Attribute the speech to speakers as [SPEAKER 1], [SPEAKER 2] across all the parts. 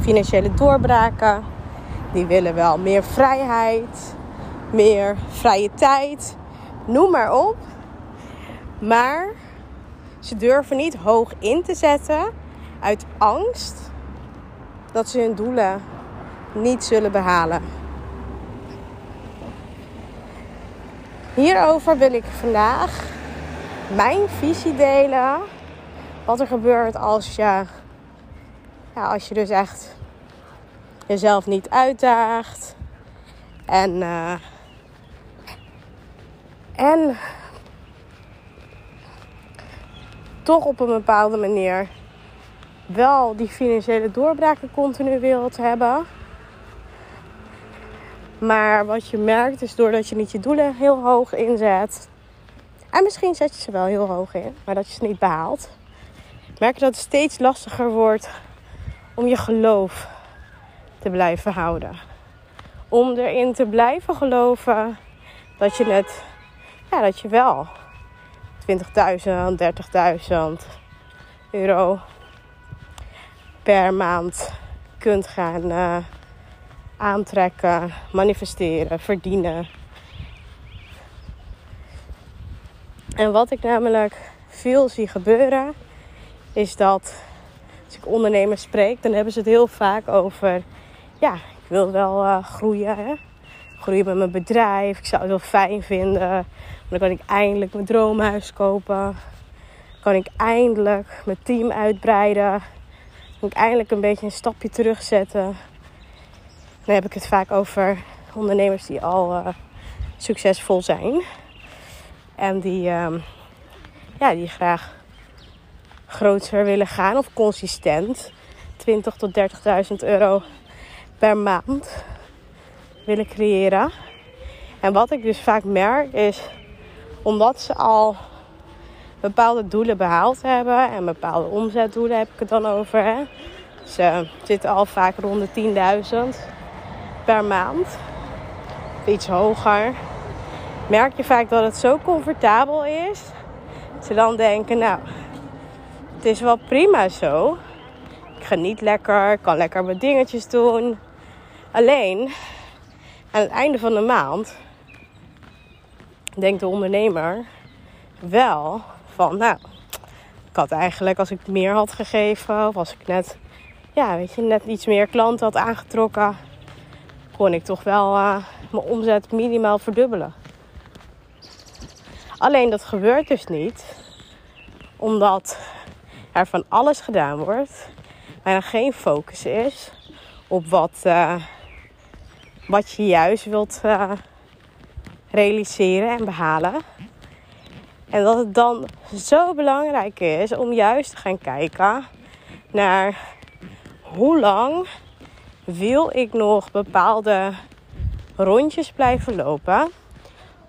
[SPEAKER 1] financiële doorbraken, die willen wel meer vrijheid, meer vrije tijd, noem maar op. Maar ze durven niet hoog in te zetten uit angst dat ze hun doelen niet zullen behalen. Hierover wil ik vandaag mijn visie delen. Wat er gebeurt als je, ja, als je dus echt jezelf niet uitdaagt. En, uh, en toch op een bepaalde manier wel die financiële doorbraken continu wilt hebben. Maar wat je merkt is doordat je niet je doelen heel hoog inzet. En misschien zet je ze wel heel hoog in, maar dat je ze niet behaalt. Merk je dat het steeds lastiger wordt om je geloof te blijven houden. Om erin te blijven geloven dat je net, ja, dat je wel 20.000, 30.000 euro per maand kunt gaan uh, aantrekken, manifesteren, verdienen. En wat ik namelijk veel zie gebeuren, is dat als ik ondernemers spreek, dan hebben ze het heel vaak over: ja, ik wil wel uh, groeien. Hè? Groeien met mijn bedrijf. Ik zou het wel fijn vinden. Dan kan ik eindelijk mijn droomhuis kopen. kan ik eindelijk mijn team uitbreiden. Kan ik eindelijk een beetje een stapje terugzetten. Dan heb ik het vaak over ondernemers die al uh, succesvol zijn. En die, uh, ja, die graag groter willen gaan of consistent 20 tot 30.000 euro per maand willen creëren. En wat ik dus vaak merk is omdat ze al bepaalde doelen behaald hebben en bepaalde omzetdoelen heb ik het dan over. Ze zitten al vaak rond de 10.000 per maand, iets hoger. Merk je vaak dat het zo comfortabel is. Ze dan denken, nou, het is wel prima zo. Ik geniet lekker, kan lekker mijn dingetjes doen. Alleen, aan het einde van de maand denkt de ondernemer wel van, nou, ik had eigenlijk als ik meer had gegeven, of als ik net, ja, weet je, net iets meer klanten had aangetrokken, kon ik toch wel uh, mijn omzet minimaal verdubbelen. Alleen dat gebeurt dus niet, omdat er van alles gedaan wordt, er geen focus is op wat, uh, wat je juist wilt uh, realiseren en behalen. En dat het dan zo belangrijk is om juist te gaan kijken naar hoe lang wil ik nog bepaalde rondjes blijven lopen.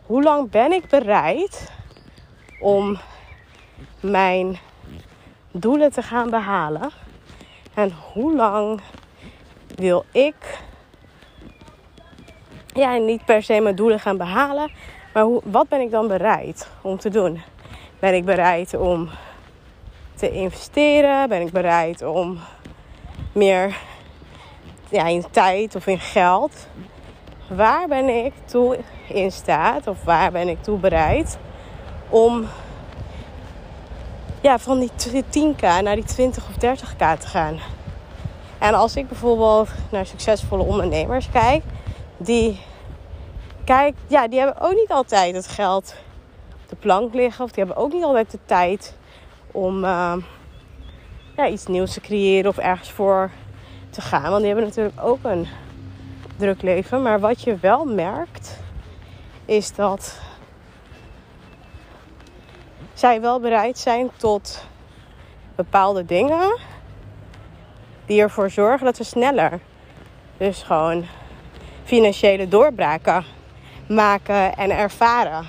[SPEAKER 1] Hoe lang ben ik bereid om mijn doelen te gaan behalen? En hoe lang wil ik ja, niet per se mijn doelen gaan behalen, maar wat ben ik dan bereid om te doen? Ben ik bereid om te investeren? Ben ik bereid om meer ja, in tijd of in geld? Waar ben ik toe in staat of waar ben ik toe bereid om ja, van die 10k naar die 20 of 30k te gaan? En als ik bijvoorbeeld naar succesvolle ondernemers kijk, die kijk, ja, die hebben ook niet altijd het geld op de plank liggen. Of die hebben ook niet altijd de tijd om uh, ja, iets nieuws te creëren of ergens voor te gaan. Want die hebben natuurlijk ook een druk leven. Maar wat je wel merkt, is dat zij wel bereid zijn tot bepaalde dingen die ervoor zorgen dat ze sneller dus gewoon financiële doorbraken maken en ervaren.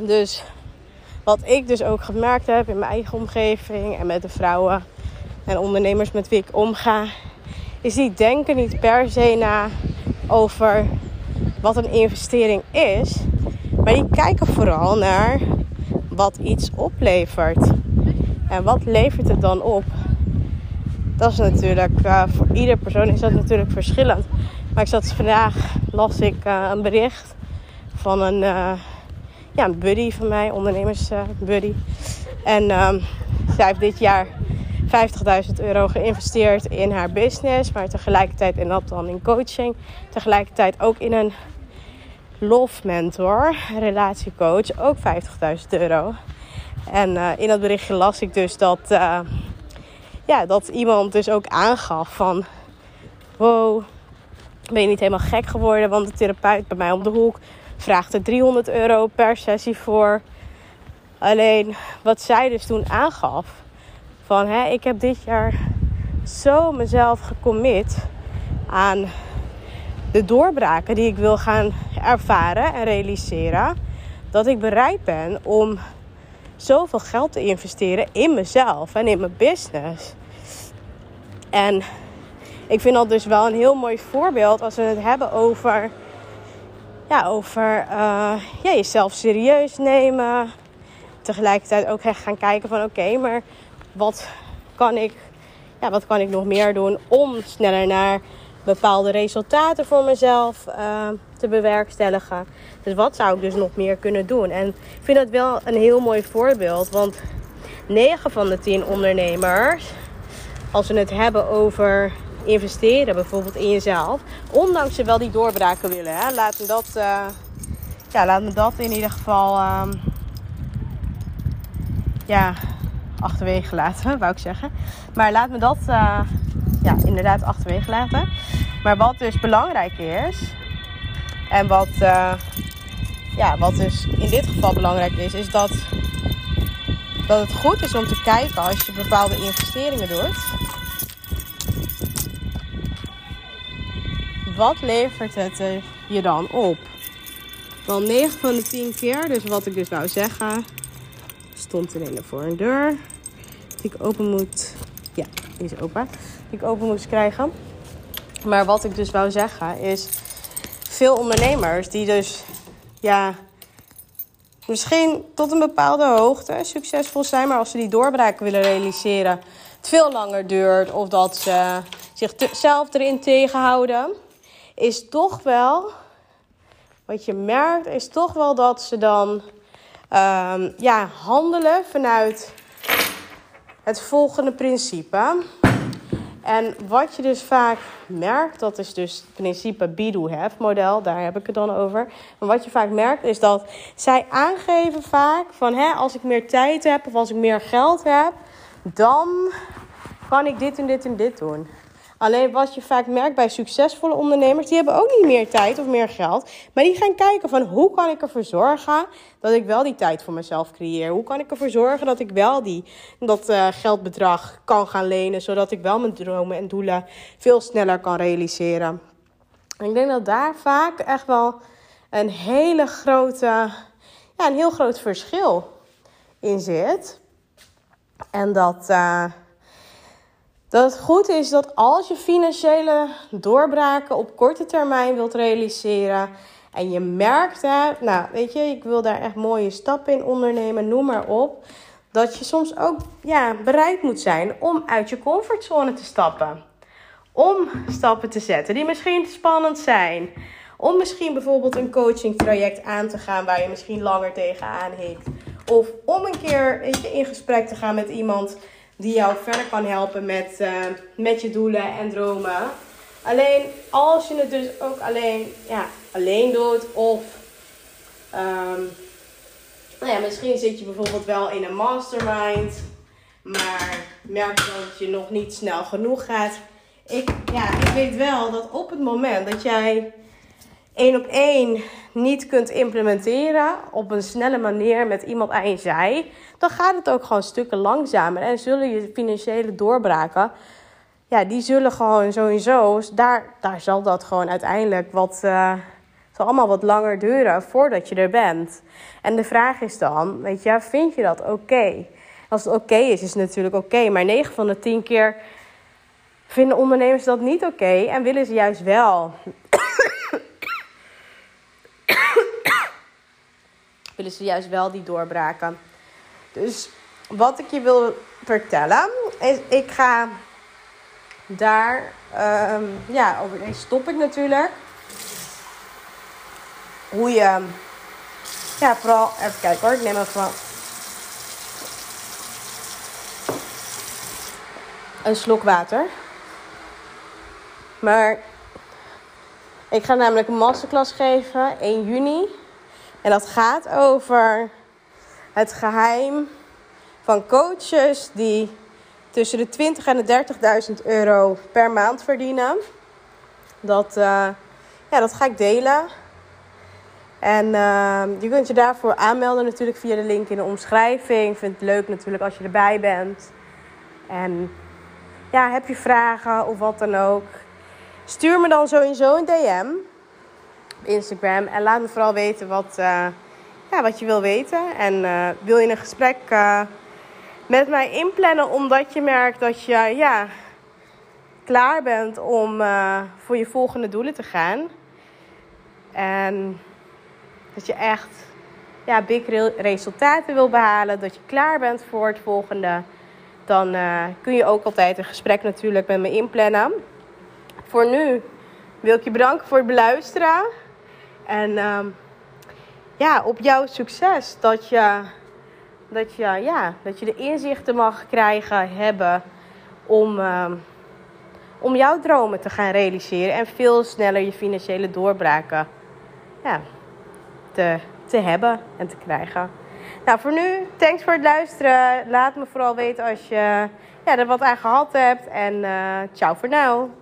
[SPEAKER 1] Dus wat ik dus ook gemerkt heb in mijn eigen omgeving en met de vrouwen en ondernemers met wie ik omga, is die denken niet per se na over wat een investering is, maar die kijken vooral naar wat iets oplevert. En wat levert het dan op? Dat is natuurlijk, uh, voor ieder persoon is dat natuurlijk verschillend. Maar ik zat vandaag, las ik uh, een bericht van een, uh, ja, een buddy van mij, ondernemersbuddy. en um, zij heeft dit jaar 50.000 euro geïnvesteerd in haar business. Maar tegelijkertijd in dat dan in coaching. Tegelijkertijd ook in een love mentor, relatiecoach, ook 50.000 euro. En uh, in dat berichtje las ik dus dat, ja, dat iemand dus ook aangaf van... Wow, ben je niet helemaal gek geworden? Want de therapeut bij mij om de hoek vraagt er 300 euro per sessie voor. Alleen wat zij dus toen aangaf... Van, hè, ik heb dit jaar zo mezelf gecommit aan de doorbraken die ik wil gaan ervaren en realiseren. Dat ik bereid ben om zoveel geld te investeren in mezelf en in mijn business. En ik vind dat dus wel een heel mooi voorbeeld als we het hebben over, ja, over uh, ja, jezelf serieus nemen. Tegelijkertijd ook echt gaan kijken van oké, maar wat kan ik, ja, wat kan ik nog meer doen om sneller naar bepaalde resultaten voor mezelf uh, te bewerkstelligen. Dus wat zou ik dus nog meer kunnen doen? En ik vind dat wel een heel mooi voorbeeld. Want 9 van de 10 ondernemers, als we het hebben over investeren, bijvoorbeeld in jezelf, ondanks ze wel die doorbraken willen, hè, laat me dat, uh, ja, laat me dat in ieder geval, um, ja, achterwege laten, wou ik zeggen. Maar laat me dat uh, ja, inderdaad achterwege laten. Maar wat dus belangrijk is, en wat, uh, ja, wat dus in dit geval belangrijk is, is dat, dat het goed is om te kijken als je bepaalde investeringen doet. Wat levert het je dan op? Wel 9 van de 10 keer, dus wat ik dus wou zeggen, stond er voor een deur die ik open moet. Ja, die is open. Die ik open moest krijgen. Maar wat ik dus wou zeggen is. Veel ondernemers die dus. Ja. Misschien tot een bepaalde hoogte succesvol zijn. Maar als ze die doorbraak willen realiseren. Het veel langer duurt. Of dat ze zichzelf erin tegenhouden. Is toch wel. Wat je merkt is toch wel dat ze dan. Um, ja, handelen vanuit het volgende principe. En wat je dus vaak merkt, dat is dus het principe be do have model, daar heb ik het dan over. Maar wat je vaak merkt is dat zij aangeven vaak van hè, als ik meer tijd heb of als ik meer geld heb, dan kan ik dit en dit en dit doen. Alleen wat je vaak merkt bij succesvolle ondernemers, die hebben ook niet meer tijd of meer geld. Maar die gaan kijken van hoe kan ik ervoor zorgen dat ik wel die tijd voor mezelf creëer. Hoe kan ik ervoor zorgen dat ik wel die, dat uh, geldbedrag kan gaan lenen. Zodat ik wel mijn dromen en doelen veel sneller kan realiseren. En ik denk dat daar vaak echt wel een hele grote, ja, een heel groot verschil in zit. En dat... Uh, dat het goed is dat als je financiële doorbraken op korte termijn wilt realiseren en je merkt, hè, nou weet je, ik wil daar echt mooie stappen in ondernemen, noem maar op, dat je soms ook ja, bereid moet zijn om uit je comfortzone te stappen. Om stappen te zetten die misschien spannend zijn. Om misschien bijvoorbeeld een coaching traject aan te gaan waar je misschien langer tegenaan hikt. Of om een keer in gesprek te gaan met iemand die jou verder kan helpen met, uh, met je doelen en dromen. Alleen als je het dus ook alleen, ja, alleen doet of um, nou ja, misschien zit je bijvoorbeeld wel in een mastermind, maar merk dat je nog niet snel genoeg gaat. Ik, ja, ik weet wel dat op het moment dat jij één op één niet kunt implementeren op een snelle manier met iemand aan je zij, dan gaat het ook gewoon stukken langzamer en zullen je financiële doorbraken ja, die zullen gewoon sowieso, daar, daar zal dat gewoon uiteindelijk wat, uh, zal allemaal wat langer duren voordat je er bent. En de vraag is dan, weet je, vind je dat oké? Als het oké is, is het natuurlijk oké. maar 9 van de 10 keer vinden ondernemers dat niet oké en willen ze juist wel. Willen ze juist wel die doorbraken. Dus wat ik je wil vertellen is, ik ga daar, um, ja, over deze stop ik natuurlijk. Hoe je, ja, vooral, even kijken hoor, ik neem even een slok water. Maar ik ga namelijk een masterclass geven 1 juni. En dat gaat over het geheim van coaches die tussen de 20 en de 30.000 euro per maand verdienen. Dat, uh, ja, dat ga ik delen. En uh, je kunt je daarvoor aanmelden natuurlijk via de link in de omschrijving. Ik vind het leuk natuurlijk als je erbij bent. En ja, heb je vragen of wat dan ook. Stuur me dan sowieso een DM Instagram. En laat me vooral weten wat, uh, ja, wat je wil weten. En wil je een gesprek met mij inplannen omdat je merkt dat je ja, klaar bent om voor je volgende doelen te gaan. En dat je echt ja, big resultaten wil behalen, dat je klaar bent voor het volgende. Dan kun je ook altijd een gesprek natuurlijk met me inplannen. Voor nu wil ik je bedanken voor het beluisteren. En uh, ja, op jouw succes dat je dat je, ja, dat je de inzichten mag krijgen, hebben om, uh, om jouw dromen te gaan realiseren en veel sneller je financiële doorbraken ja, te, te hebben en te krijgen. Nou, voor nu, thanks voor het luisteren. Laat me vooral weten als je ja, er wat aan gehad hebt. En uh, ciao voor nu.